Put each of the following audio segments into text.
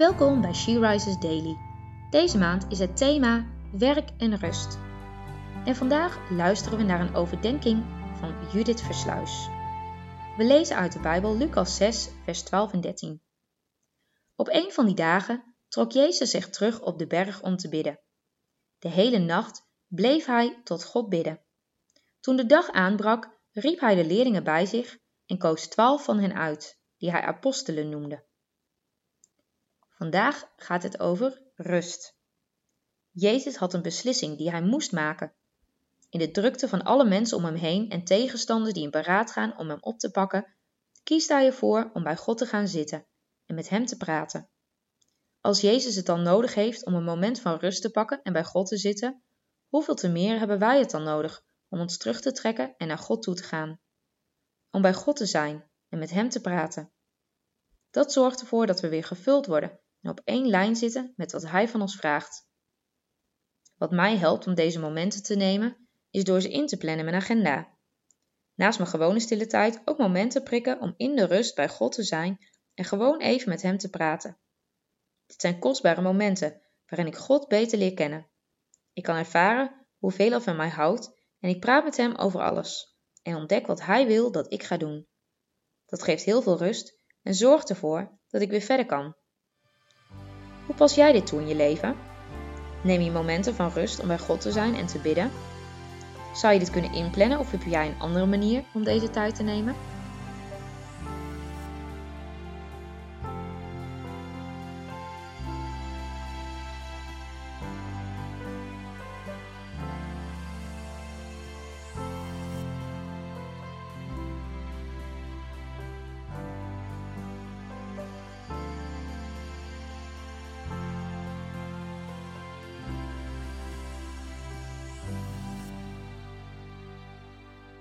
Welkom bij She Rises Daily. Deze maand is het thema werk en rust. En vandaag luisteren we naar een overdenking van Judith Versluis. We lezen uit de Bijbel Lucas 6, vers 12 en 13. Op een van die dagen trok Jezus zich terug op de berg om te bidden. De hele nacht bleef hij tot God bidden. Toen de dag aanbrak, riep hij de leerlingen bij zich en koos twaalf van hen uit, die hij apostelen noemde. Vandaag gaat het over rust. Jezus had een beslissing die hij moest maken. In de drukte van alle mensen om hem heen en tegenstanders die in beraad gaan om hem op te pakken, kiest hij ervoor om bij God te gaan zitten en met hem te praten. Als Jezus het dan nodig heeft om een moment van rust te pakken en bij God te zitten, hoeveel te meer hebben wij het dan nodig om ons terug te trekken en naar God toe te gaan? Om bij God te zijn en met Hem te praten. Dat zorgt ervoor dat we weer gevuld worden en op één lijn zitten met wat Hij van ons vraagt. Wat mij helpt om deze momenten te nemen, is door ze in te plannen in mijn agenda. Naast mijn gewone stille tijd ook momenten prikken om in de rust bij God te zijn en gewoon even met Hem te praten. Dit zijn kostbare momenten waarin ik God beter leer kennen. Ik kan ervaren hoeveel hij van mij houdt en ik praat met Hem over alles en ontdek wat Hij wil dat ik ga doen. Dat geeft heel veel rust en zorgt ervoor dat ik weer verder kan. Hoe pas jij dit toe in je leven? Neem je momenten van rust om bij God te zijn en te bidden? Zou je dit kunnen inplannen of heb jij een andere manier om deze tijd te nemen?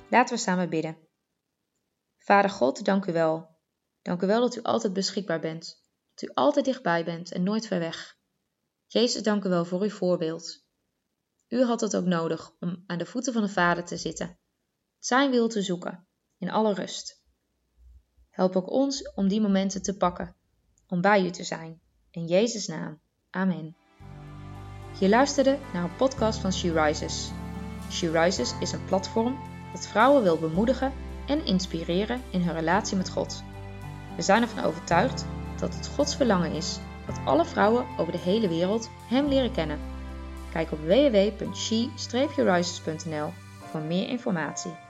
Laten we samen bidden. Vader God, dank u wel. Dank u wel dat u altijd beschikbaar bent, dat u altijd dichtbij bent en nooit ver weg. Jezus, dank u wel voor uw voorbeeld. U had het ook nodig om aan de voeten van de Vader te zitten, zijn wil te zoeken, in alle rust. Help ook ons om die momenten te pakken, om bij u te zijn. In Jezus' naam. Amen. Je luisterde naar een podcast van She Rises. She Rises is een platform dat vrouwen wil bemoedigen en inspireren in hun relatie met God. We zijn ervan overtuigd dat het Gods verlangen is dat alle vrouwen over de hele wereld Hem leren kennen. Kijk op www.she-rises.nl voor meer informatie.